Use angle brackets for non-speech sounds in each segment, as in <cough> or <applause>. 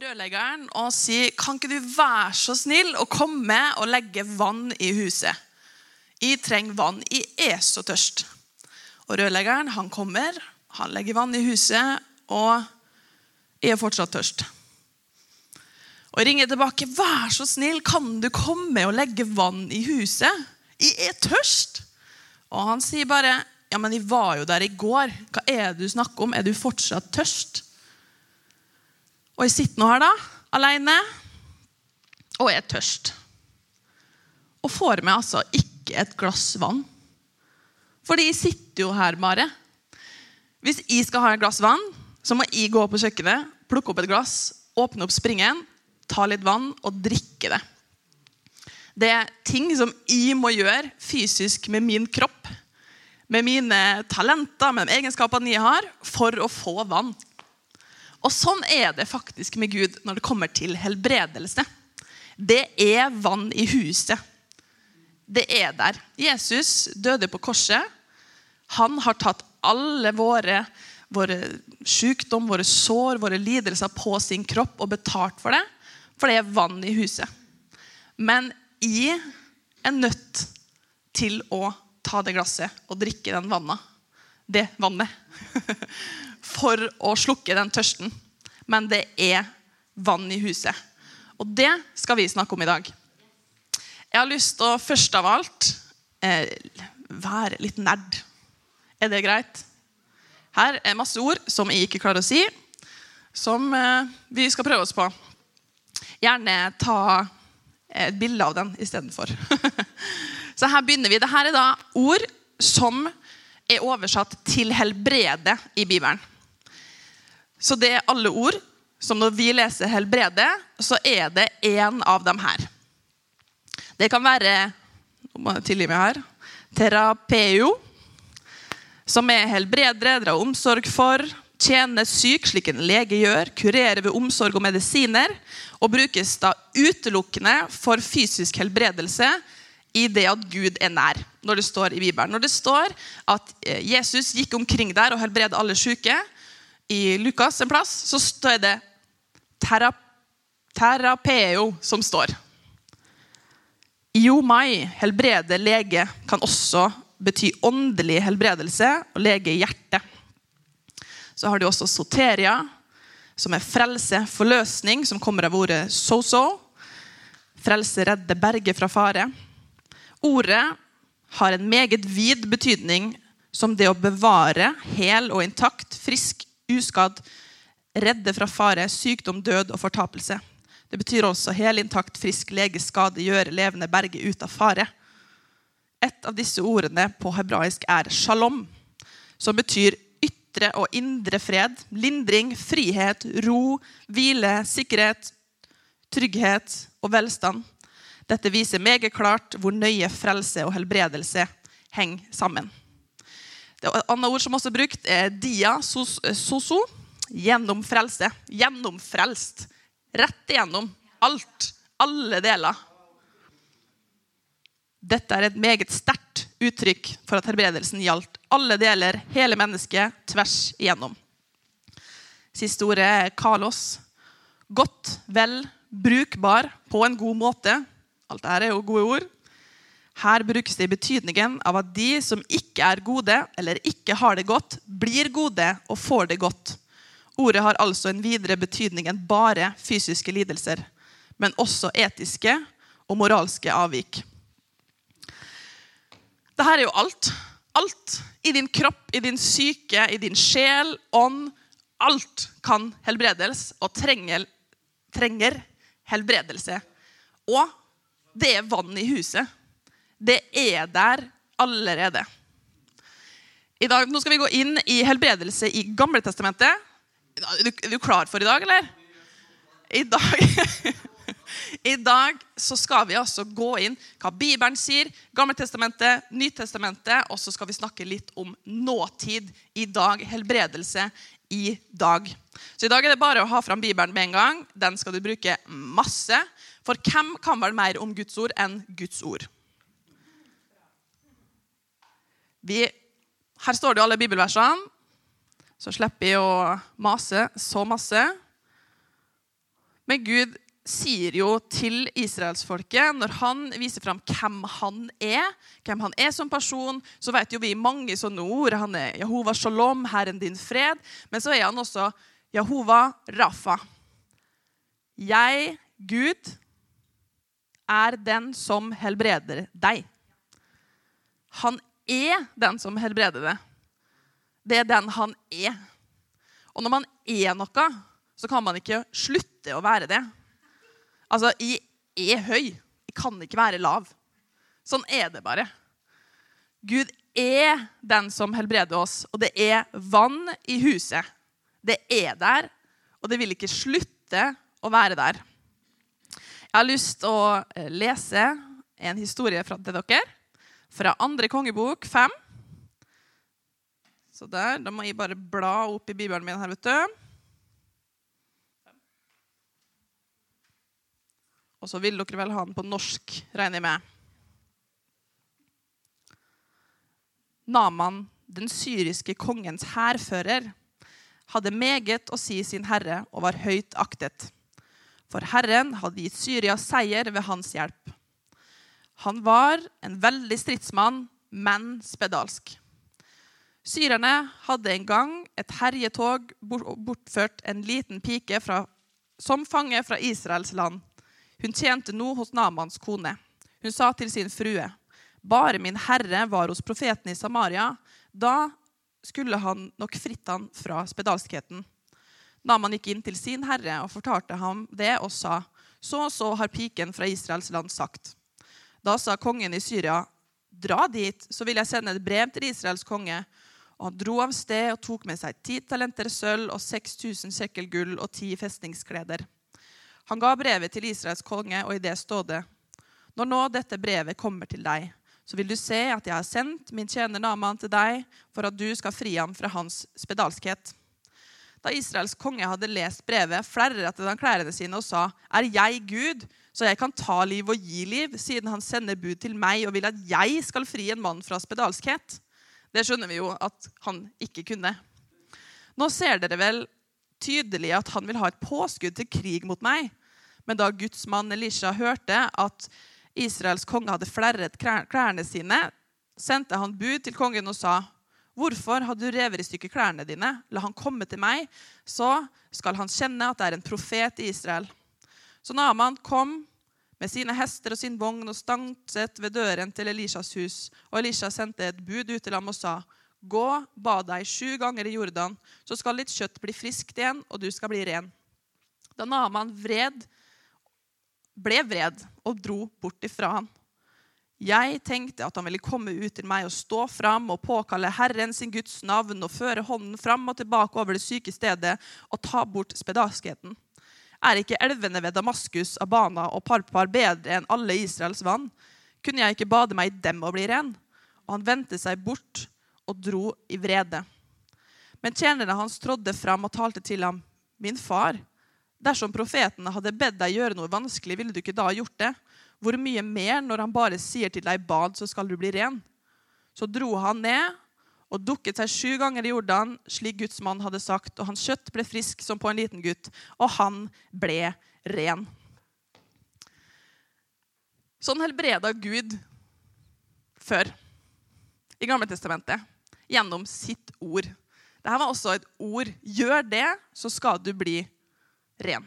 rørleggeren og si Kan ikke du være så snill å komme og legge vann i huset? Jeg trenger vann. Jeg er så tørst. Og rørleggeren han kommer, han legger vann i huset, og jeg er fortsatt tørst. Og ringer tilbake. 'Vær så snill, kan du komme og legge vann i huset?' 'Jeg er tørst.' Og han sier bare, 'Ja, men jeg var jo der i går. Hva er det du snakker om? Er du fortsatt tørst?' Og jeg sitter nå her, da, alene, og er tørst. Og får meg altså ikke et glass vann. Fordi jeg sitter jo her bare. Hvis jeg skal ha et glass vann, så må jeg gå på kjøkkenet, plukke opp et glass, åpne opp springen, ta litt vann og drikke det. Det er ting som jeg må gjøre fysisk med min kropp, med mine talenter, med de egenskapene jeg har, for å få vann. Og sånn er det faktisk med Gud når det kommer til helbredelse. Det er vann i huset. Det er der. Jesus døde på korset. Han har tatt alle våre, våre sykdom, våre sår, våre lidelser på sin kropp og betalt for det. For det er vann i huset. Men jeg er nødt til å ta det glasset og drikke den vannet. Det vannet. <laughs> For å slukke den tørsten. Men det er vann i huset. Og det skal vi snakke om i dag. Jeg har lyst til å først av alt eh, være litt nerd. Er det greit? Her er masse ord som jeg ikke klarer å si, som eh, vi skal prøve oss på. Gjerne ta et bilde av den istedenfor. <laughs> Så her begynner vi. Dette er da ord som er oversatt til helbrede i Bibelen. Så det er alle ord som når vi leser helbrede, så er det én av dem her. Det kan være nå må jeg tilgi meg her, terapeo, som er helbredere, dra omsorg for, tjener syk slik en lege gjør, kurerer ved omsorg og medisiner, og brukes da utelukkende for fysisk helbredelse i det at Gud er nær, når det står i Bibelen. Når det står at eh, Jesus gikk omkring der og helbredet alle syke, i Lukas en plass, så står det terap terapeo som står. Iomai, helbrede lege, kan også bety åndelig helbredelse og lege i hjertet. Så har du også soteria, som er frelse, forløsning, som kommer av ordet so-so. Frelse, redde, berge fra fare. Ordet har en meget vid betydning som det å bevare hel og intakt, frisk, uskadd, redde fra fare, sykdom, død og fortapelse. Det betyr også helintakt, frisk, lege, skade, gjøre levende, berge ut av fare. Et av disse ordene på hebraisk er shalom, som betyr ytre og indre fred, lindring, frihet, ro, hvile, sikkerhet, trygghet og velstand. Dette viser meget klart hvor nøye frelse og helbredelse henger sammen. Det annet ord som også er brukt, er dia, soso. Gjennom frelse. Gjennomfrelst. Rett igjennom. Alt. Alle deler. Dette er et meget sterkt uttrykk for at helbredelsen gjaldt alle deler, hele mennesket, tvers igjennom. Siste ordet er kalos. Godt, vel, brukbar, på en god måte. Alt dette er jo gode ord. Her brukes det i betydningen av at de som ikke er gode eller ikke har det godt, blir gode og får det godt. Ordet har altså en videre betydning enn bare fysiske lidelser, men også etiske og moralske avvik. Dette er jo alt. Alt i din kropp, i din syke, i din sjel, ånd. Alt kan helbredes og trenger, trenger helbredelse. Og det er vann i huset. Det er der allerede. I dag, nå skal vi gå inn i helbredelse i Gamle Testamentet. Er du, er klar for i dag, eller? I dag, <laughs> I dag så skal vi altså gå inn hva Bibelen sier, Gammeltestamentet, Nytestamentet, og så skal vi snakke litt om nåtid i dag. Helbredelse i dag. Så i dag er det bare å ha fram Bibelen med en gang. Den skal du bruke masse. For hvem kan vel mer om Guds ord enn Guds ord? Vi, her står det jo alle bibelversene, så slipper jeg å mase så masse. Men Gud sier jo til israelsfolket, når han viser fram hvem han er, hvem han er som person, så vet jo vi mange sånne ord. Han er Jehova Shalom, Herren din fred. Men så er han også Jehova Rafa. Jeg, Gud, er den som helbreder deg. Han er den som helbreder det. Det er den han er. Og når man er noe, så kan man ikke slutte å være det. Altså, jeg er høy. Jeg kan ikke være lav. Sånn er det bare. Gud er den som helbreder oss, og det er vann i huset. Det er der, og det vil ikke slutte å være der. Jeg har lyst til å eh, lese en historie fra, til dere fra andre kongebok 5. Så der, Da må jeg bare bla opp i bibelen min her, vet du. Og så vil dere vel ha den på norsk, regner jeg med. Naman, den syriske kongens hærfører, hadde meget å si sin herre og var høyt aktet. For Herren hadde gitt Syria seier ved hans hjelp. Han var en veldig stridsmann, men spedalsk. Syrerne hadde en gang et herjetog bortført en liten pike fra, som fange fra Israels land. Hun tjente nå hos Namans kone. Hun sa til sin frue, 'Bare min herre var hos profeten i Samaria.' Da skulle han nok fritt han fra spedalskheten. Naman gikk inn til sin herre og fortalte ham det og sa, 'Så og så har piken fra Israels land sagt.' Da sa kongen i Syria, 'Dra dit, så vil jeg sende et brev til Israels konge.' Og han dro av sted og tok med seg ti talenter sølv og 6000 sekkel gull og ti festningskleder. Han ga brevet til Israels konge, og i det stod det Når nå dette brevet kommer til deg, så vil du se at jeg har sendt min tjener Naman til deg for at du skal fri ham fra hans spedalskhet. Da Israels konge hadde lest brevet, flerret han klærne sine og sa, Er jeg Gud, så jeg kan ta liv og gi liv, siden han sender bud til meg og vil at jeg skal fri en mann fra spedalskhet? Det skjønner vi jo at han ikke kunne. Nå ser dere vel tydelig at han vil ha et påskudd til krig mot meg. Men da Guds mann Elisha hørte at Israels konge hadde flerret klærne sine, sendte han bud til kongen og sa, 'Hvorfor har du revet i stykker klærne dine? La han komme til meg, så skal han kjenne at det er en profet i Israel.' Så Naman kom med sine hester og sin vogn og stanset ved døren til Elishas hus. Og Elisha sendte et bud ut til ham og sa, 'Gå, bad deg sju ganger i Jordan, så skal litt kjøtt bli friskt igjen, og du skal bli ren.' Da Naman vred ble vred og dro bort ifra han. Jeg tenkte at han ville komme ut til meg og stå fram og påkalle Herren sin Guds navn og føre hånden fram og tilbake over det syke stedet og ta bort spedalskheten. Er ikke elvene ved Damaskus, Abana og Parpar bedre enn alle Israels vann? Kunne jeg ikke bade meg i dem og bli ren? Og han vendte seg bort og dro i vrede. Men tjenerne hans trådde fram og talte til ham. Min far, Dersom profeten hadde bedt deg gjøre noe vanskelig, ville du ikke da gjort det? Hvor mye mer når han bare sier til deg 'bad, så skal du bli ren'? Så dro han ned og dukket seg sju ganger i Jordan, slik Guds mann hadde sagt, og hans kjøtt ble frisk som på en liten gutt, og han ble ren. Sånn helbreda Gud før i Gamle Testamentet gjennom sitt ord. Dette var også et ord. Gjør det, så skal du bli ren.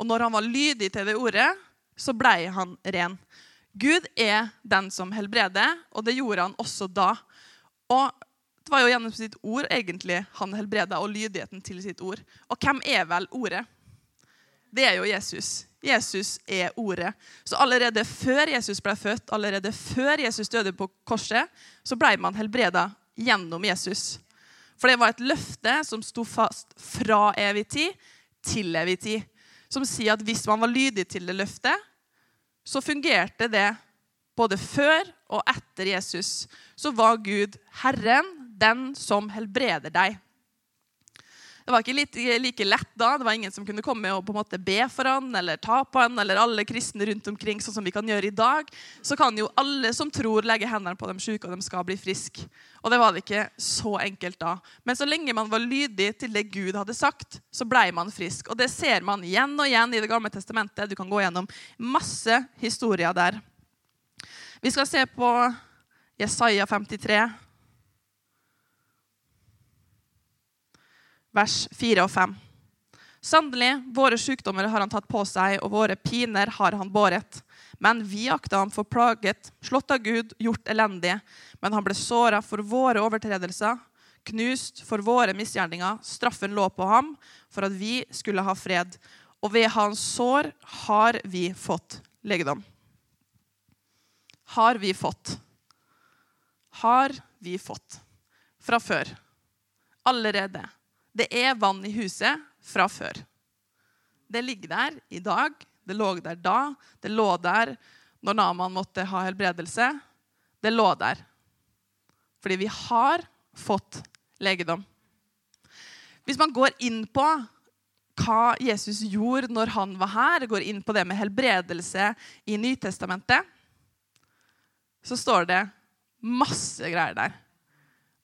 Og når han var lydig til det ordet, så blei han ren. Gud er den som helbreder, og det gjorde han også da. Og det var jo gjennom sitt ord egentlig han helbreda, og lydigheten til sitt ord. Og hvem er vel ordet? Det er jo Jesus. Jesus er ordet. Så allerede før Jesus ble født, allerede før Jesus døde på korset, så ble man helbreda gjennom Jesus. For det var et løfte som sto fast fra evig tid til evig tid. Som sier at hvis man var lydig til det løftet, så fungerte det både før og etter Jesus. Så var Gud Herren, den som helbreder deg. Det var ikke like, lett da. Det var ingen som kunne komme og på en måte be for han, eller ta på han, eller alle kristne rundt omkring, sånn som vi kan gjøre i dag. Så kan jo alle som tror, legge hendene på de syke, og de skal bli friske. Og det var det ikke så enkelt da. Men så lenge man var lydig til det Gud hadde sagt, så ble man frisk. Og det ser man igjen og igjen i Det gamle testamentet. Du kan gå gjennom masse historier der. Vi skal se på Jesaja 53. vers 4 og 5. Sannelig, våre sykdommer har han tatt på seg, og våre piner har han båret. Men vi akta ham for plaget, slått av Gud, gjort elendig. Men han ble såra for våre overtredelser, knust for våre misgjerninger. Straffen lå på ham for at vi skulle ha fred. Og ved hans sår har vi fått legedom. Har vi fått. Har vi fått. Fra før. Allerede. Det er vann i huset fra før. Det ligger der i dag. Det lå der da. Det lå der når Naman måtte ha helbredelse. Det lå der. Fordi vi har fått legedom. Hvis man går inn på hva Jesus gjorde når han var her, går inn på det med helbredelse i Nytestamentet, så står det masse greier der.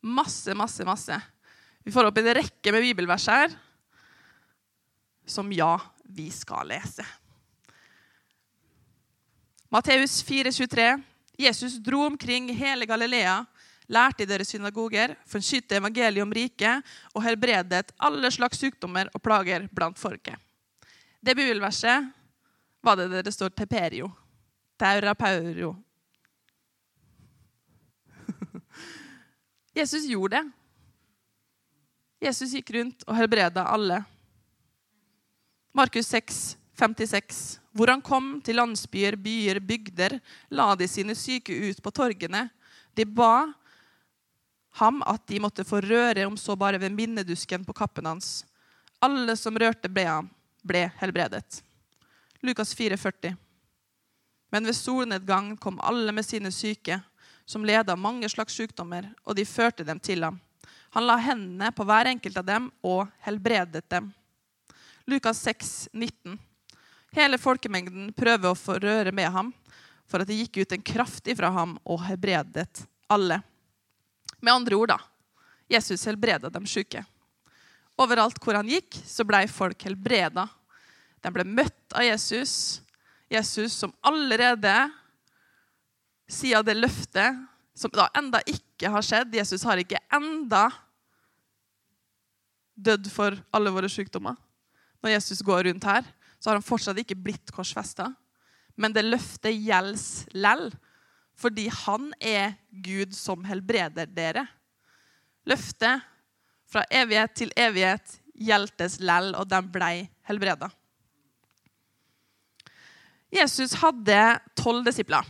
Masse, masse, masse. Vi får opp en rekke med bibelvers her som ja, vi skal lese. Matteus 4,23. Jesus dro omkring hele Galilea, lærte i deres synagoger, forkynte evangeliet om riket og helbredet alle slags sykdommer og plager blant folket. Det bibelverset var det der det står teperio. Taurapaurio. <laughs> Jesus gjorde det. Jesus gikk rundt og helbreda alle. Markus 6, 56. Hvor han kom til landsbyer, byer, bygder, la de sine syke ut på torgene. De ba ham at de måtte få røre, om så bare ved minnedusken på kappen hans. Alle som rørte ble ham, ble helbredet. Lukas 4, 40. Men ved solnedgang kom alle med sine syke, som leda mange slags sykdommer, og de førte dem til ham. Han la hendene på hver enkelt av dem og helbredet dem. Lukas 6, 19. Hele folkemengden prøver å få røre med ham, for at det gikk ut en kraft ifra ham og helbredet alle. Med andre ord, da. Jesus helbreda dem syke. Overalt hvor han gikk, så ble folk helbreda. De ble møtt av Jesus. Jesus som allerede, siden det løftet, som da enda ikke har skjedd Jesus har ikke enda dødd for alle våre sykdommer. Når Jesus går rundt her, så har han fortsatt ikke blitt korsfesta. Men det løftet gjelder lell, fordi han er Gud som helbreder dere. Løftet fra evighet til evighet gjeltes lell, og de ble helbreda. Jesus hadde tolv disipler.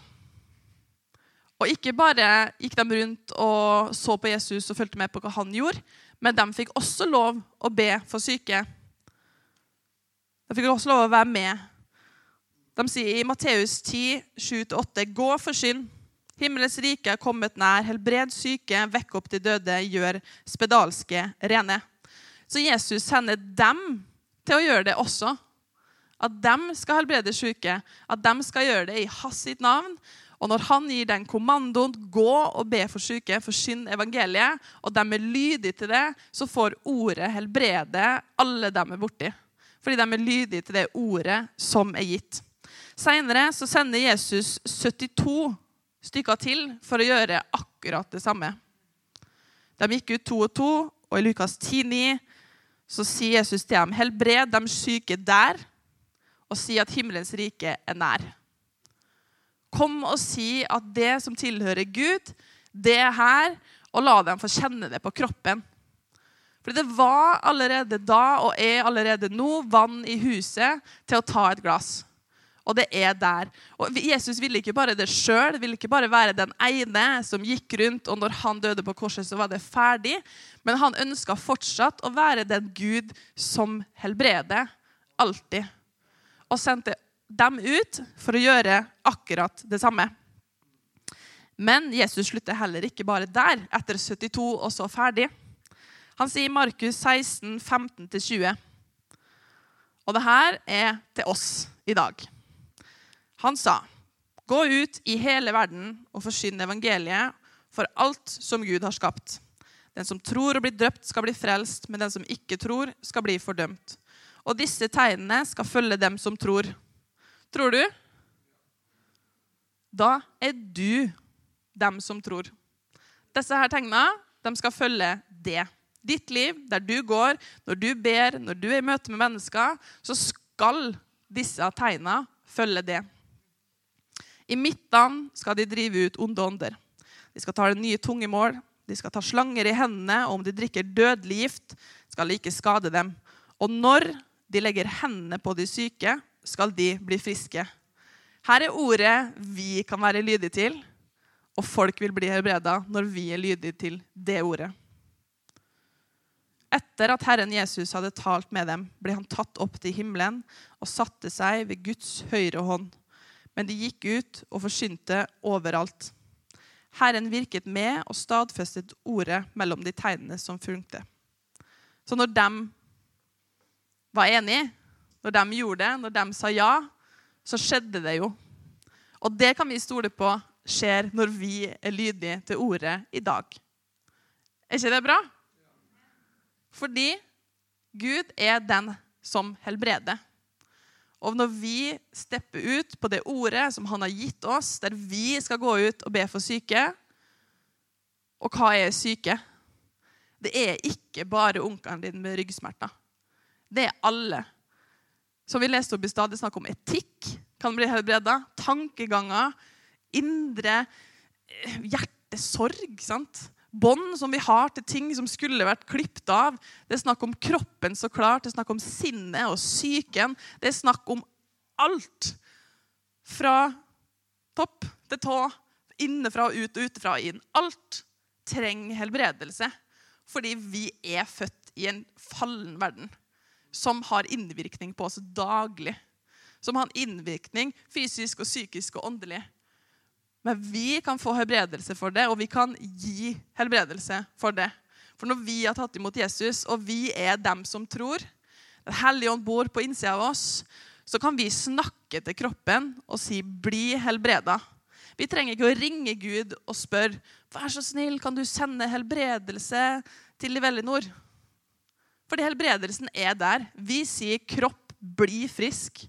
Og ikke bare gikk de rundt og så på Jesus og fulgte med på hva han gjorde, men de fikk også lov å be for syke. De fikk også lov å være med. De sier i Matteus 10, 7-8.: Gå for synd. Himmelens rike er kommet nær. Helbred syke, vekk opp de døde, gjør spedalske rene. Så Jesus sender dem til å gjøre det også. At dem skal helbrede syke. At dem skal gjøre det i hans sitt navn. Og når han gir den kommandoen, gå og be for syke, forsyn evangeliet, og de er lydige til det, så får ordet helbrede alle dem er borti. Fordi de er lydige til det ordet som er gitt. Seinere sender Jesus 72 stykker til for å gjøre akkurat det samme. De gikk ut to og to, og i Lukas 10,9 så sier Jesus til dem, helbred de syke der, og si at himmelens rike er nær. Kom og si at det som tilhører Gud, det er her, og la dem få kjenne det på kroppen. For det var allerede da og er allerede nå vann i huset til å ta et glass. Og det er der. Og Jesus ville ikke bare det sjøl, ville ikke bare være den ene som gikk rundt, og når han døde på korset, så var det ferdig. Men han ønska fortsatt å være den Gud som helbreder. Alltid. Og sendte dem ut for å gjøre akkurat det samme. Men Jesus slutter heller ikke bare der, etter 72 og så ferdig. Han sier i Markus 16, 15-20. Og det her er til oss i dag. Han sa, 'Gå ut i hele verden og forsyn evangeliet for alt som Gud har skapt.' 'Den som tror og blir døpt, skal bli frelst, men den som ikke tror, skal bli fordømt.' 'Og disse tegnene skal følge dem som tror.' Tror du? Da er du dem som tror. Disse her tegnene de skal følge det. Ditt liv, der du går, når du ber, når du er i møte med mennesker, så skal disse tegnene følge det. I midtene skal de drive ut onde ånder. De skal ta det nye tungemål. De skal ta slanger i hendene, og om de drikker dødelig gift, skal det ikke skade dem. Og når de legger hendene på de syke, skal de bli friske. Her er ordet vi kan være lydige til, og folk vil bli helbreda når vi er lydige til det ordet. Etter at Herren Jesus hadde talt med dem, ble han tatt opp til himmelen og satte seg ved Guds høyre hånd. Men de gikk ut og forsynte overalt. Herren virket med og stadfestet ordet mellom de tegnene som fulgte. Så når de var enige, når de gjorde det, når de sa ja, så skjedde det jo. Og det kan vi stole på skjer når vi er lydige til ordet i dag. Er ikke det bra? Fordi Gud er den som helbreder. Og når vi stepper ut på det ordet som han har gitt oss, der vi skal gå ut og be for syke Og hva er syke? Det er ikke bare onkelen din med ryggsmerter. Det er alle. Som vi leste opp i stad, det er snakk om etikk kan bli helbreda. Tankeganger. Indre eh, hjertesorg. sant? bånd som vi har til ting som skulle vært klippet av. Det er snakk om kroppen, så klart. Det er snakk om sinnet og psyken. Det er snakk om alt. Fra topp til tå, innenfra og ut og utenfra og inn. Alt trenger helbredelse. Fordi vi er født i en fallen verden som har innvirkning på oss daglig. Som har innvirkning fysisk og psykisk og åndelig. Men vi kan få helbredelse for det, og vi kan gi helbredelse for det. For når vi har tatt imot Jesus, og vi er dem som tror, Den hellige ånd bor på innsida av oss, så kan vi snakke til kroppen og si 'bli helbreda'. Vi trenger ikke å ringe Gud og spørre 'vær så snill, kan du sende helbredelse til Livellinor'? Fordi helbredelsen er der. Vi sier 'kropp, bli frisk',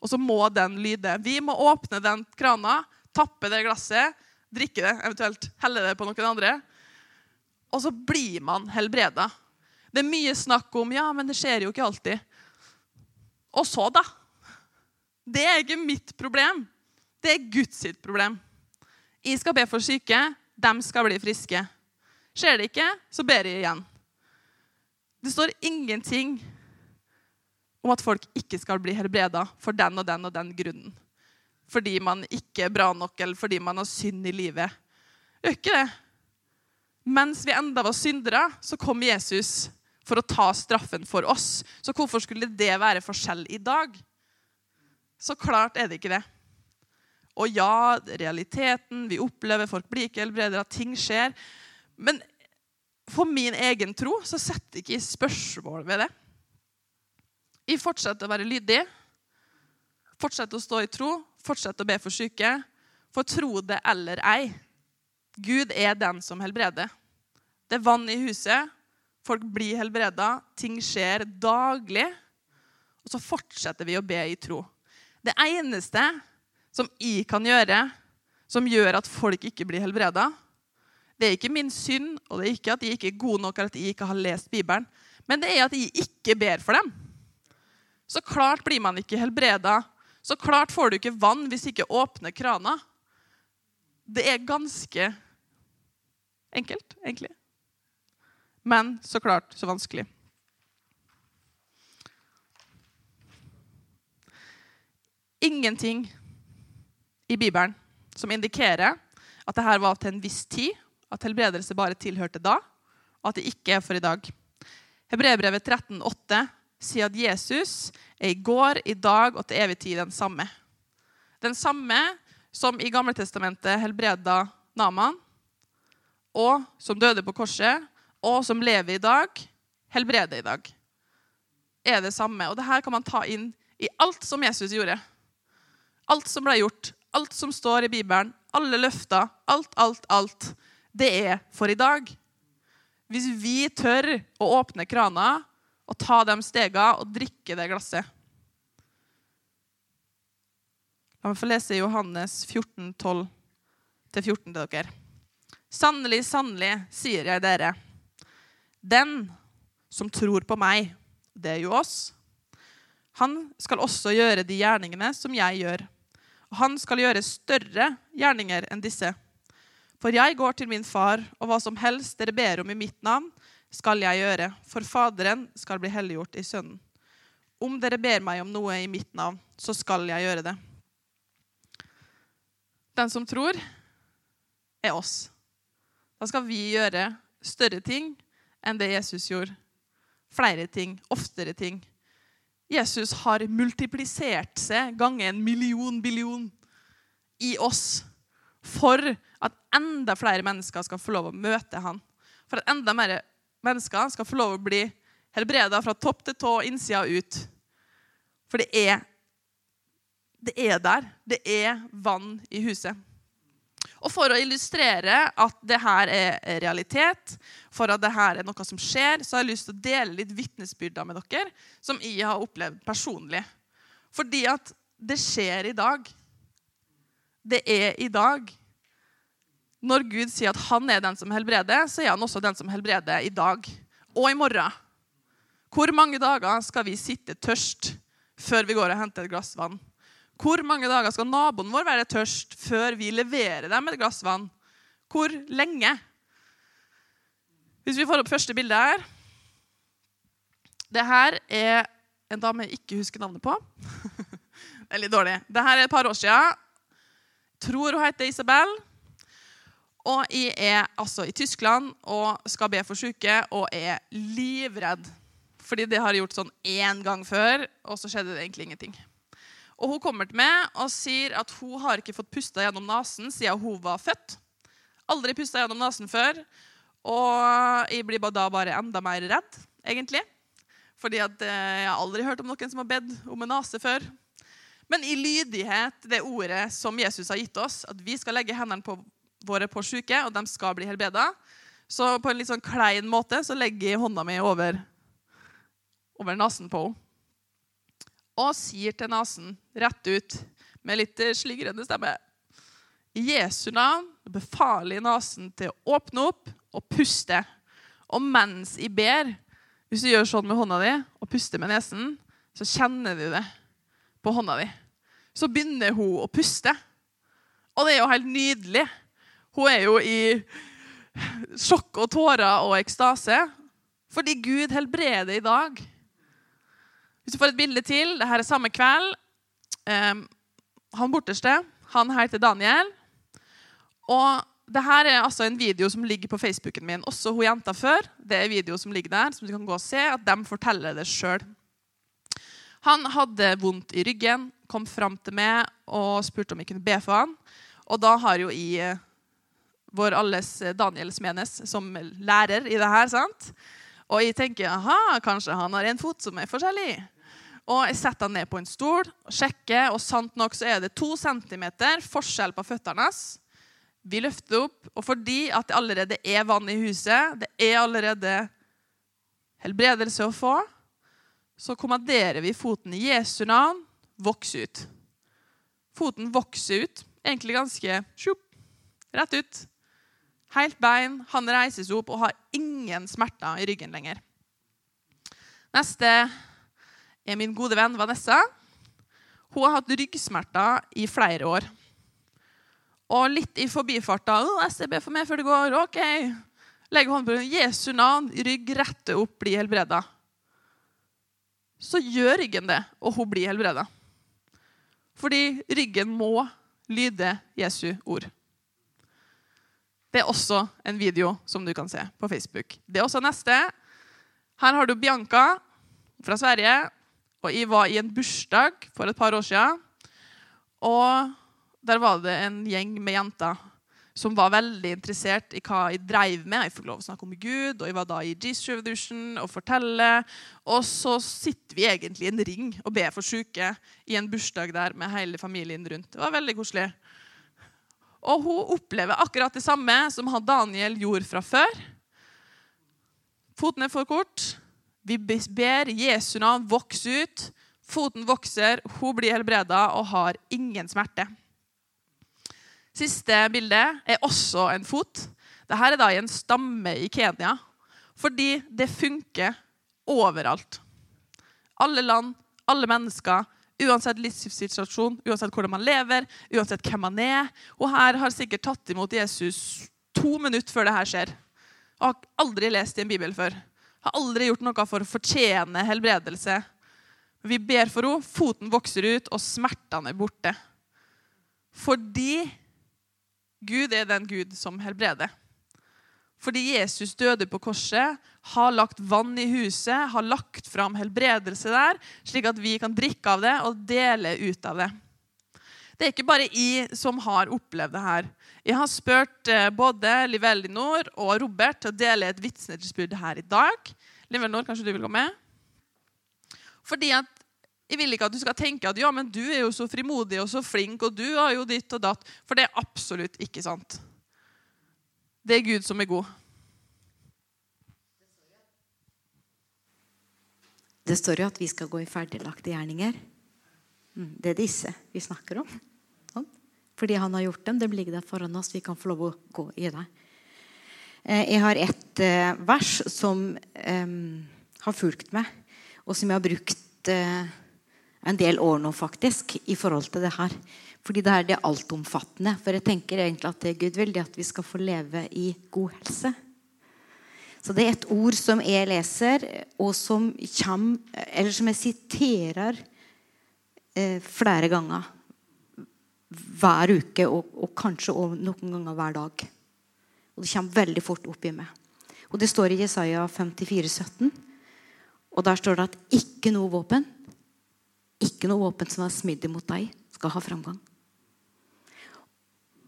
og så må den lyde. Vi må åpne den krana tappe det glasset, drikke det, eventuelt helle det på noen andre. Og så blir man helbreda. Det er mye snakk om ja, men det skjer jo ikke alltid. Og så, da? Det er ikke mitt problem. Det er Guds sitt problem. Jeg skal be for syke. De skal bli friske. Skjer det ikke, så ber jeg igjen. Det står ingenting om at folk ikke skal bli helbreda for den og den og den grunnen fordi man ikke er bra nok, eller fordi man har synd i livet. Gjør ikke det. Mens vi enda var syndere, så kom Jesus for å ta straffen for oss. Så hvorfor skulle det være forskjell i dag? Så klart er det ikke det. Og ja, realiteten, vi opplever, folk blir ikke helbredet, at ting skjer. Men for min egen tro så setter jeg ikke spørsmål ved det. Vi fortsetter å være lydige, fortsetter å stå i tro, fortsetter å be for syke. For tro det eller ei. Gud er den som helbreder. Det er vann i huset. Folk blir helbreda. Ting skjer daglig. Og så fortsetter vi å be i tro. Det eneste som jeg kan gjøre, som gjør at folk ikke blir helbreda, det er ikke min synd, og det er ikke at jeg ikke er god nok eller at jeg ikke har lest Bibelen, men det er at jeg ikke ber for dem. Så klart blir man ikke helbreda så klart får du ikke vann hvis ikke åpner krana. Det er ganske enkelt, egentlig. Men så klart så vanskelig. Ingenting i Bibelen som indikerer at dette var til en viss tid, at helbredelse bare tilhørte da, og at det ikke er for i dag. Hebreerbrevet 13,8 sier at Jesus er i går, i dag og til evig tid den samme. Den samme som i Gamletestamentet helbreda Naman, og som døde på korset, og som lever i dag, helbreder i dag. Er det samme. Og det her kan man ta inn i alt som Jesus gjorde. Alt som ble gjort, alt som står i Bibelen, alle løfter, alt, alt, alt. Det er for i dag. Hvis vi tør å åpne krana og ta de stegene og drikke det glasset. La meg få lese Johannes 14, 12-14 til dere. Sannelig, sannelig, sier jeg dere. Den som tror på meg, det er jo oss, han skal også gjøre de gjerningene som jeg gjør. Og han skal gjøre større gjerninger enn disse. For jeg går til min far, og hva som helst dere ber om i mitt navn, skal jeg gjøre. For Faderen skal bli helliggjort i Sønnen. Om dere ber meg om noe i mitt navn, så skal jeg gjøre det. Den som tror, er oss. Da skal vi gjøre større ting enn det Jesus gjorde. Flere ting, oftere ting. Jesus har multiplisert seg ganger en million billion i oss for at enda flere mennesker skal få lov å møte han. For at enda mer mennesker skal få lov å bli helbreda fra topp til tå, innsida ut. For det er, det er der. Det er vann i huset. Og For å illustrere at det her er realitet, for at det her er noe som skjer, så har jeg lyst til å dele litt vitnesbyrder med dere som jeg har opplevd personlig. Fordi at det skjer i dag. Det er i dag. Når Gud sier at han er den som helbreder, så er han også den som helbreder i dag og i morgen. Hvor mange dager skal vi sitte tørst før vi går og henter et glass vann? Hvor mange dager skal naboen vår være tørst før vi leverer dem et glass vann? Hvor lenge? Hvis vi får opp første bilde her Det her er en dame jeg ikke husker navnet på. <laughs> det er litt dårlig. Det her er et par år siden. Tror hun heter Isabel. Og jeg er altså i Tyskland og skal be for syke og er livredd. Fordi det har jeg gjort sånn én gang før, og så skjedde det egentlig ingenting. Og Hun kommer til meg og sier at hun har ikke fått pusta gjennom nesen siden hun var født. Aldri pusta gjennom nesen før. Og jeg blir da bare enda mer redd, egentlig. Fordi at eh, jeg har aldri hørt om noen som har bedt om en nese før. Men i lydighet, det ordet som Jesus har gitt oss, at vi skal legge hendene på våre på syke, og de skal bli helbreda, så på en litt sånn klein måte så legger jeg hånda mi over, over nesen på henne og sier til nesen rett ut med litt sligrende stemme I Jesu navn befaler jeg nesen til å åpne opp og puste. Og mens jeg ber, hvis du gjør sånn med hånda di og puster med nesen, så kjenner du det på hånda di. Så begynner hun å puste. Og det er jo helt nydelig. Hun er jo i sjokk og tårer og ekstase. Fordi Gud helbreder i dag. Hvis du får et bilde til det her er samme kveld. Um, han borteste han heter Daniel. Og det her er altså en video som ligger på Facebooken min. Også hun jenta før. Det er video som ligger der, som du kan gå og se. at De forteller det sjøl. Han hadde vondt i ryggen, kom fram til meg og spurte om jeg kunne be for han. Og da har jo jeg eh, vår alles Daniel Smenes som lærer i det her. sant? Og jeg tenker aha, kanskje han har en fot som er forskjellig. Og Jeg setter han ned på en stol og sjekker, og sant nok så er det to centimeter forskjell på føttene hans. Vi løfter opp, og fordi at det allerede er vann i huset, det er allerede helbredelse å få, så kommanderer vi foten i Jesu navn vokse ut. Foten vokser ut, egentlig ganske sjup, rett ut. Helt bein. Han reises opp og har ingen smerter i ryggen lenger. Neste er min gode venn Vanessa. Hun har hatt ryggsmerter i flere år. Og litt i forbifarta oh, 'STB for meg før det går.' OK. Legger hånden på Jesu navn, rygg rette opp, bli helbreda. Så gjør ryggen det, og hun blir helbreda. Fordi ryggen må lyde Jesu ord. Det er også en video som du kan se på Facebook. Det er også neste. Her har du Bianca fra Sverige. Og jeg var i en bursdag for et par år siden. Og der var det en gjeng med jenter som var veldig interessert i hva jeg dreiv med. Jeg fikk lov å snakke om Gud, og jeg var da i Jesus Revolution og fortelle. Og så sitter vi egentlig i en ring og ber for syke i en bursdag der med hele familien rundt. Det var veldig koselig. Og hun opplever akkurat det samme som han Daniel gjorde fra før. Foten er for kort. Vi ber Jesu navn vokse ut. Foten vokser, hun blir helbreda og har ingen smerte. Siste bilde er også en fot. Dette er da i en stamme i Kenya. Fordi det funker overalt. Alle land, alle mennesker, uansett livssituasjon, uansett hvordan man lever, uansett hvem man er. Og her har sikkert tatt imot Jesus to minutter før det her skjer. Og har aldri lest i en bibel før. Har aldri gjort noe for å fortjene helbredelse. Vi ber for henne, foten vokser ut, og smertene er borte. Fordi Gud er den Gud som helbreder. Fordi Jesus døde på korset, har lagt vann i huset, har lagt fram helbredelse der, slik at vi kan drikke av det og dele ut av det. Det er ikke bare jeg som har opplevd det her. Jeg har spurt eh, både Liv Elinor og Robert til å dele et vitnesbyrd her i dag. Liv Elinor, kanskje du vil gå med? Fordi at jeg vil ikke at du skal tenke at ja, men du er jo så frimodig og så flink, og du har jo ditt og datt. For det er absolutt ikke sant. Det er Gud som er god. Det står jo at vi skal gå i ferdiglagte gjerninger. Mm, det er disse vi snakker om. Sånn. Fordi han har gjort dem. Det ligger der foran oss. Vi kan få lov å gå i det. Eh, jeg har et eh, vers som um, har fulgt meg, og som jeg har brukt en del år nå, faktisk, i forhold til det her. Fordi det er det altomfattende. For jeg tenker egentlig at det Gud vil, det at vi skal få leve i god helse. Så det er et ord som jeg leser, og som kommer Eller som jeg siterer eh, flere ganger hver uke, og, og kanskje noen ganger hver dag. Og det kommer veldig fort opp i meg. Og Det står i Jesaja 54, 17. Og der står det at ikke noe våpen ikke noe våpen som er smidd imot deg, skal ha framgang.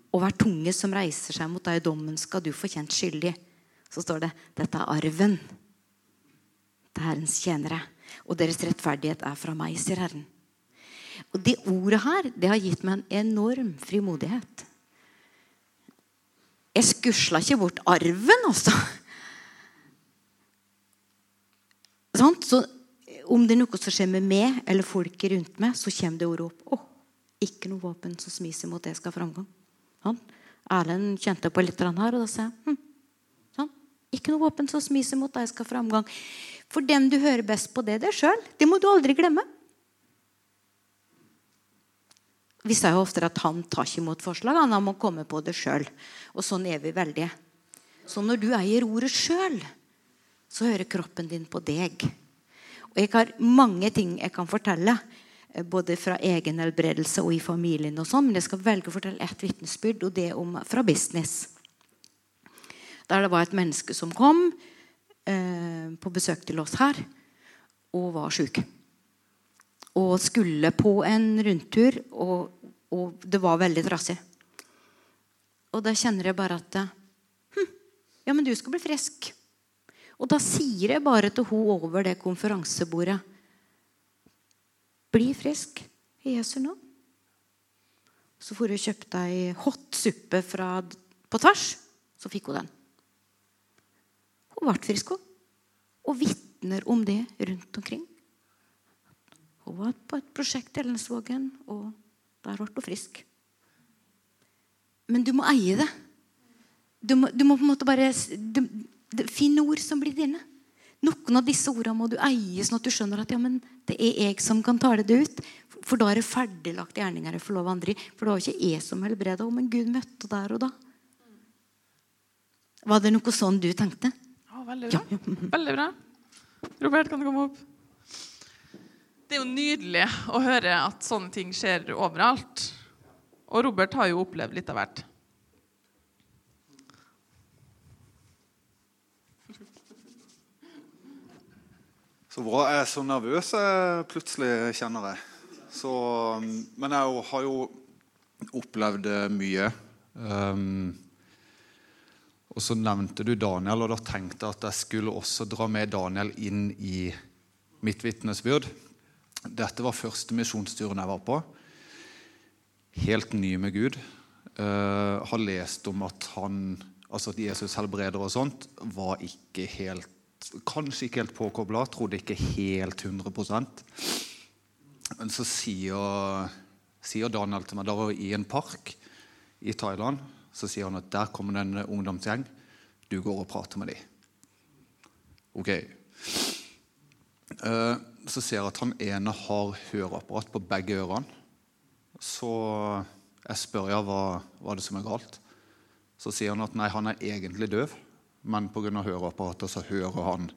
Og hver tunge som reiser seg mot deg i dommen, skal du få kjent skyldig. Så står det dette er arven til Herrens tjenere. Og deres rettferdighet er fra meg, sier Herren. Og Det ordet her det har gitt meg en enorm frimodighet. Jeg skusla ikke bort arven, altså. Sånn? Så om det er noe som skjer med meg eller folket rundt meg, så kommer det ordet opp. Å, ikke noe våpen som smiser mot det skal ha framgang. Sånn. Erlend kjente på litt her, og da sa jeg hm. sånn. Ikke noe våpen som smiser mot deg skal framgang. For dem du hører best på, det er deg sjøl. Det må du aldri glemme. Vi sier jo ofte at han tar ikke imot forslag. Han må komme på det sjøl. Og sånn er vi veldig. Så når du eier ordet sjøl, så hører kroppen din på deg. Og jeg har mange ting jeg kan fortelle. Eh, både fra egen helbredelse og i familien. og sånn, Men jeg skal velge å fortelle ett vitnesbyrd, og det om fra business. Der det var et menneske som kom eh, på besøk til oss her og var sjuk. Og skulle på en rundtur, og, og det var veldig trassig. Og da kjenner jeg bare at hm, Ja, men du skal bli frisk. Og da sier jeg bare til hun over det konferansebordet Bli frisk i Jesu navn. Så får hun kjøpt ei hot suppe fra, på tvers. Så fikk hun den. Hun ble frisk, hun. Og vitner om det rundt omkring. Hun var på et prosjekt i Ellensvågen, og der ble hun frisk. Men du må eie det. Du må, du må på en måte bare du, Finn ord som blir dine. Noen av disse ordene må du eie, sånn at du skjønner at ja, men det er jeg som kan tale det ut. For da er det ferdiglagte gjerninger jeg får lov andre i. For det var ikke jeg som helbreda henne, men Gud møtte der og da. Var det noe sånn du tenkte? Ja, veldig bra. Ja. veldig bra. Robert, kan du komme opp? Det er jo nydelig å høre at sånne ting skjer overalt. Og Robert har jo opplevd litt av hvert. Så bra. Jeg er så nervøs jeg plutselig, kjenner jeg. Så, men jeg har jo opplevd mye. Um, Og så nevnte du Daniel, og da tenkte jeg at jeg skulle også dra med Daniel inn i mitt vitnesbyrd. Dette var første misjonsturen jeg var på. Helt ny med Gud. Uh, har lest om at han, altså at Jesus helbreder og sånt, var ikke helt Kanskje ikke helt påkobla, trodde ikke helt 100% Men så sier, sier Daniel til meg da var vi i en park i Thailand så sier han at der kommer det en ungdomsgjeng. Du går og prater med dem. Ok. Eh, så ser jeg at han ene har høreapparat på begge ørene. Så jeg spør ja, hva, hva er det som er galt. Så sier han at nei, han er egentlig døv, men pga. høreapparatet så hører han.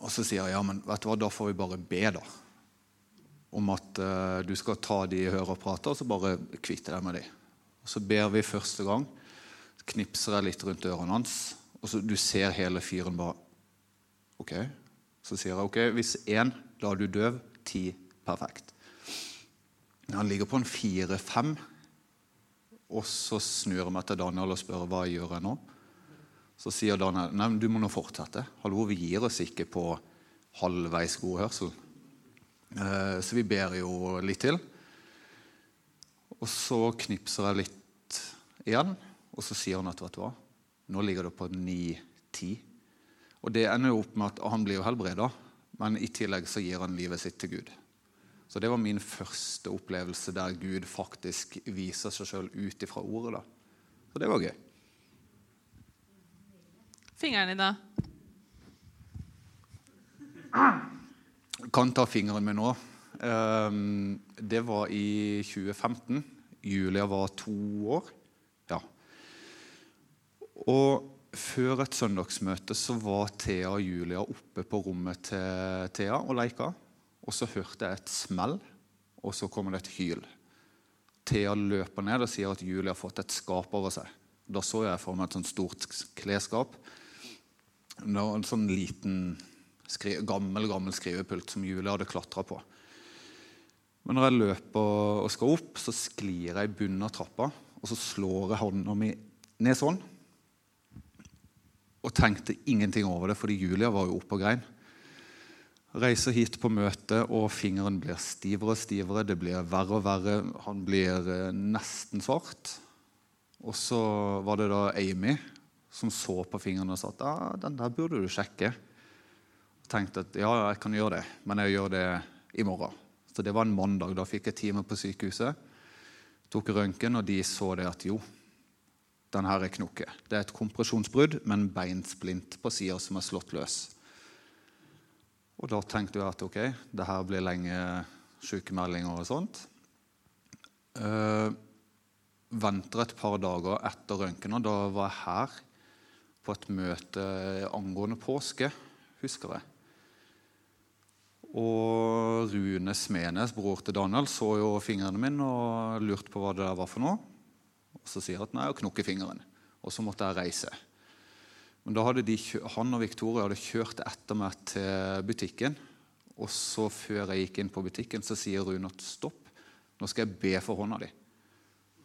Og så sier jeg ja, men vet du hva, da får vi bare be, da. Om at uh, du skal ta de høreapparatene og så bare kvitte deg med de. Og Så ber vi første gang. Knipser jeg litt rundt ørene hans. Og så Du ser hele fyren bare OK. Så sier jeg OK, hvis én, da er du døv. Ti perfekt. Han ligger på en fire-fem. Og så snur jeg meg til Daniel og spør hva jeg gjør jeg nå. Så sier Daniel nei, du må nå fortsette. Hallo, vi gir oss ikke på halvveis god hørsel. Eh, så vi ber jo litt til. Og så knipser jeg litt igjen, og så sier han at vet du hva, nå ligger det på 9-10. Og det ender jo opp med at han blir jo helbreda, men i tillegg så gir han livet sitt til Gud. Så det var min første opplevelse der Gud faktisk viser seg sjøl ut ifra ordet. da. Så det var gøy. Fingeren i, da? Kan ta fingeren min nå. Ehm, det var i 2015. Julia var to år. Ja. Og før et søndagsmøte så var Thea og Julia oppe på rommet til Thea og leika. Og så hørte jeg et smell, og så kommer det et hyl. Thea løper ned og sier at Julia har fått et skap over seg. Da så jeg for meg et sånt stort klesskap. En sånn liten, gammel gammel skrivepult som Julia hadde klatra på. Men når jeg løper og skal opp, så sklir jeg i bunnen av trappa. Og så slår jeg hånda mi ned sånn. Og tenkte ingenting over det, fordi Julia var jo oppe og grein. Reiser hit på møte, og fingeren blir stivere og stivere. Det blir verre og verre. Han blir eh, nesten svart. Og så var det da Amy som så på fingrene og sa at ah, den der burde du sjekke. Og tenkte at ja, jeg kan gjøre det, men jeg gjør det i morgen. Så det var en mandag. Da fikk jeg time på sykehuset. Tok røntgen, og de så det at jo, den her er knokke. Det er et kompresjonsbrudd med en beinsplint på sida som er slått løs. Og da tenkte jeg at ok, det her blir lenge sykemeldinger og sånt. Uh, venter et par dager etter røntgen, og da var jeg her på et møte angående påske, husker jeg. Og Rune Smenes, bror til Daniel, så jo fingrene mine og lurte på hva det der var for noe. Og Så sier han at nei, og knokker fingeren. Og så måtte jeg reise. Men da hadde de, han og Victoria hadde kjørt etter meg til butikken. Og så før jeg gikk inn på butikken, så sier Rune at stopp, nå skal jeg be for hånda di.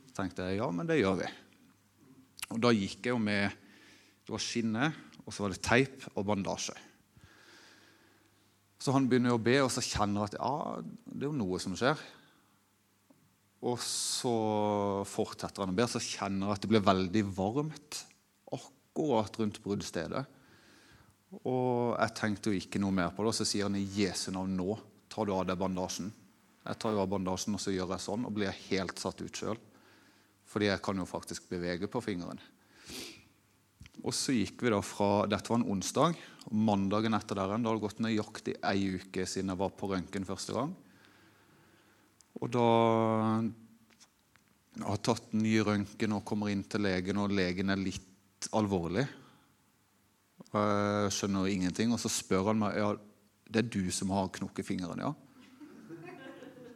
Så tenkte jeg ja, men det gjør vi. Og da gikk jeg jo med Det var skinne, og så var det teip og bandasje. Så han begynner å be, og så kjenner han at ja, det er jo noe som skjer. Og så fortsetter han å be, så kjenner han at det blir veldig varmt akkurat rundt bruddstedet. Og jeg tenkte jo ikke noe mer på det, og så sier han i Jesu navn nå tar du av deg bandasjen. Jeg tar jo av bandasjen, og så gjør jeg sånn, og blir helt satt ut sjøl. Fordi jeg kan jo faktisk bevege på fingeren. Og så gikk vi da fra Dette var en onsdag. og Mandagen etter der da hadde det gått nøyaktig ei uke siden jeg var på røntgen første gang. Og da jeg har tatt ny røntgen og kommer inn til legen, og legen er litt alvorlig. Jeg skjønner ingenting, og så spør han meg ja, det er du som har knokket fingeren. ja?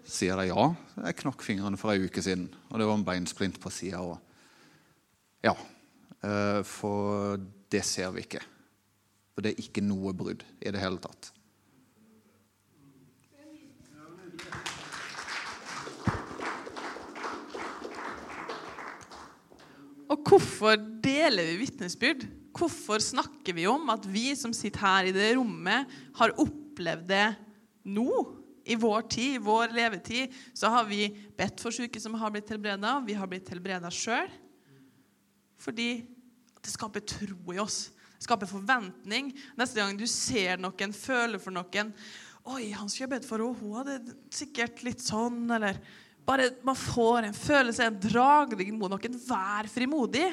Sier jeg ja, jeg knakk fingeren for ei uke siden. Og det var en beinsplint på sida. Ja, for det ser vi ikke. For det er ikke noe brudd i det hele tatt. Og hvorfor deler vi vitnesbyrd? Hvorfor snakker vi om at vi som sitter her i det rommet, har opplevd det nå? I vår tid, i vår levetid, så har vi bedt for syke som har blitt helbreda. Vi har blitt helbreda sjøl. Fordi det skaper tro i oss. Det skaper forventning. Neste gang du ser noen, føler for noen Oi, han skulle bedt for henne. Hun hadde sikkert litt sånn, eller bare Man får en følelse, en dragning mot noen. Vær frimodig.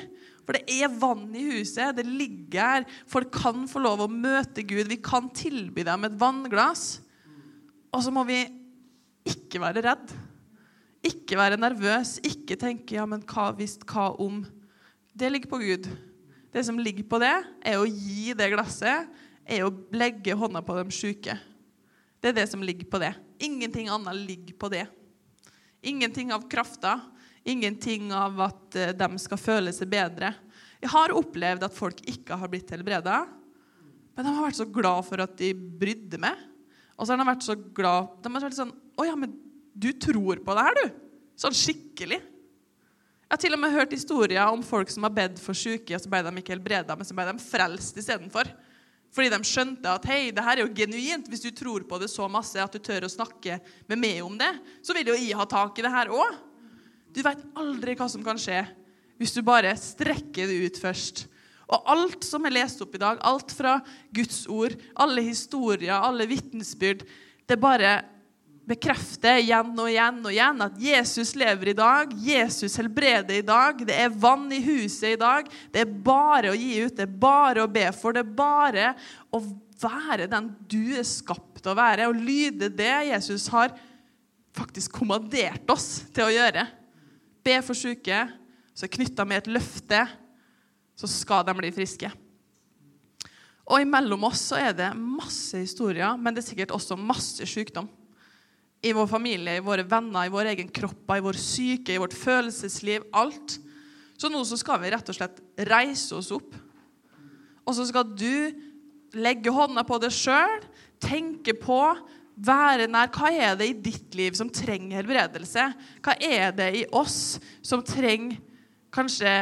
For det er vann i huset. Det ligger her. Folk kan få lov å møte Gud. Vi kan tilby dem et vannglass. Og så må vi ikke være redd. Ikke være nervøs. Ikke tenke 'ja, men hva hvis, hva om'? Det ligger på Gud. Det som ligger på det, er å gi det glasset, er å legge hånda på de syke. Det er det som ligger på det. Ingenting annet ligger på det. Ingenting av krafta. Ingenting av at eh, de skal føle seg bedre. Jeg har opplevd at folk ikke har blitt helbreda, men de har vært så glad for at de brydde meg. Og så har de vært så glad De har vært sånn Å ja, men du tror på det her, du? Sånn skikkelig. Jeg har til og med hørt historier om folk som har bedt for syke, og så ble de ikke helbreda, men så ble de frelst istedenfor. Fordi de skjønte at hei, det her er jo genuint. Hvis du tror på det så masse at du tør å snakke med meg om det, så vil jo jeg ha tak i det her òg. Du veit aldri hva som kan skje hvis du bare strekker det ut først. Og alt som er lest opp i dag, alt fra Guds ord, alle historier, alle vitnesbyrd, det bare bekrefter igjen og igjen og igjen at Jesus lever i dag, Jesus helbreder i dag, det er vann i huset i dag. Det er bare å gi ut, det er bare å be for, det er bare å være den du er skapt å være, og lyde det Jesus har faktisk kommandert oss til å gjøre. Be for syke, så knytta med et løfte, så skal de bli friske. Og imellom oss så er det masse historier, men det er sikkert også masse sykdom i vår familie, i våre venner, i vår egen kropp, i vår syke, i vårt følelsesliv. Alt. Så nå så skal vi rett og slett reise oss opp. Og så skal du legge hånda på deg sjøl, tenke på, være nær. Hva er det i ditt liv som trenger helbredelse? Hva er det i oss som trenger kanskje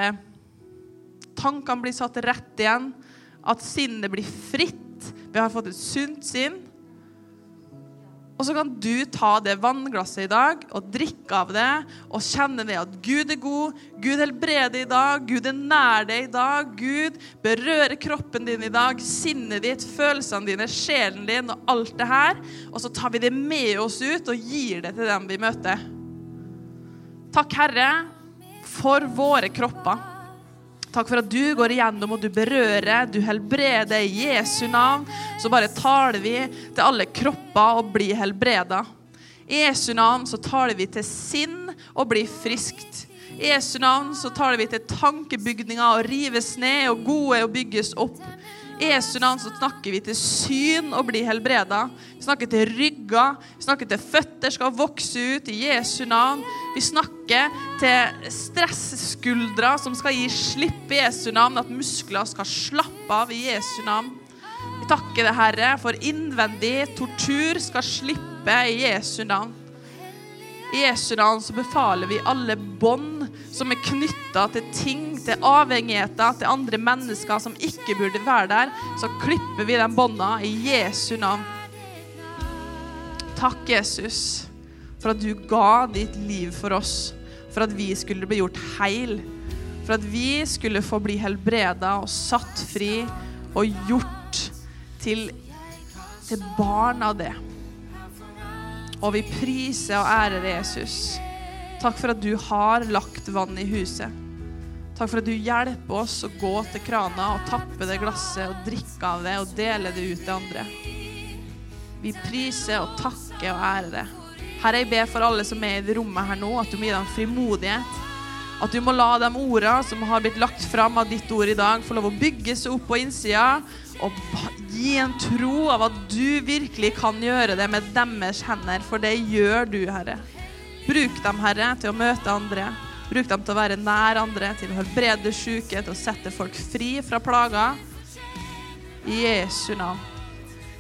tankene blir satt rett igjen? At sinnet blir fritt? Vi har fått et sunt sinn. Og så kan du ta det vannglasset i dag og drikke av det og kjenne det at Gud er god, Gud helbreder i dag, Gud er nær deg i dag, Gud berører kroppen din i dag, sinnet ditt, følelsene dine, sjelen din og alt det her. Og så tar vi det med oss ut og gir det til dem vi møter. Takk, Herre, for våre kropper. Takk for at du går igjennom og du berører, du helbreder i Jesu navn. Så bare taler vi til alle kropper og blir helbreda. I Jesu navn så taler vi til sinn og blir friskt. I Jesu navn så taler vi til tankebygninger og rives ned og gode og bygges opp. I Jesu navn så snakker vi til syn og blir helbreda. Vi snakker til rygger, vi snakker til føtter skal vokse ut i Jesu navn. Vi snakker til stresskuldre som skal gi slipp i Jesu navn, at muskler skal slappe av i Jesu navn. Vi takker det, Herre, for innvendig tortur skal slippe i Jesu navn. I Jesu navn så befaler vi alle bånd som er knytta til ting, til avhengigheter, til andre mennesker som ikke burde være der, så klipper vi de bånda i Jesu navn. Takk, Jesus, for at du ga ditt liv for oss, for at vi skulle bli gjort heil, for at vi skulle få bli helbreda og satt fri og gjort til, til barn av det. Og vi priser og ærer Jesus. Takk for at du har lagt vann i huset. Takk for at du hjelper oss å gå til krana og tappe det glasset og drikke av det og dele det ut til andre. Vi priser og takker og ærer det. Herre, jeg ber for alle som er i det rommet her nå, at du må gi dem frimodighet. At du må la de ordene som har blitt lagt fram av ditt ord i dag, få lov å bygge seg opp på innsida og gi en tro av at du virkelig kan gjøre det med deres hender, for det gjør du, Herre. Bruk dem, Herre, til å møte andre. Bruk dem til å være nær andre, til å helbrede syke, til å sette folk fri fra plager. I Jesu navn.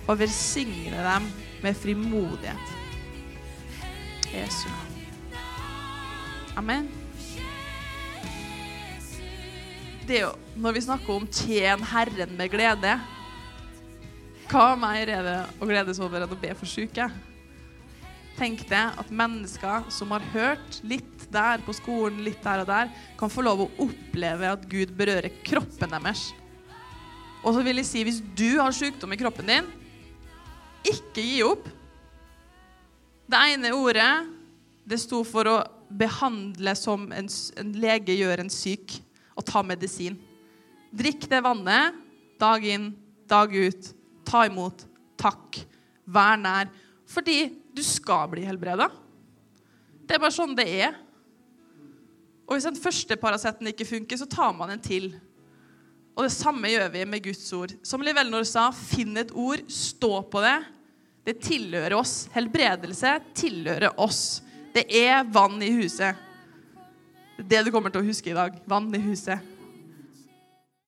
Og velsigne dem med frimodighet. Jesu navn. Amen. det er jo, når vi snakker om 'tjen Herren med glede' Hva mer er det å gledes over enn å be for syke? Tenk deg at mennesker som har hørt litt der på skolen, litt der og der, kan få lov å oppleve at Gud berører kroppen deres. Og så vil jeg si, hvis du har sykdom i kroppen din, ikke gi opp. Det ene ordet det sto for å behandle som en, en lege gjør en syk, og ta medisin. Drikk det vannet dag inn, dag ut. Ta imot. Takk. Vær nær. Fordi du skal bli helbreda. Det er bare sånn det er. Og hvis den første Paraceten ikke funker, så tar man en til. Og det samme gjør vi med Guds ord. Som Livelnor sa, finn et ord, stå på det. Det tilhører oss. Helbredelse tilhører oss. Det er vann i huset. Det er det du kommer til å huske i dag. Vann i huset.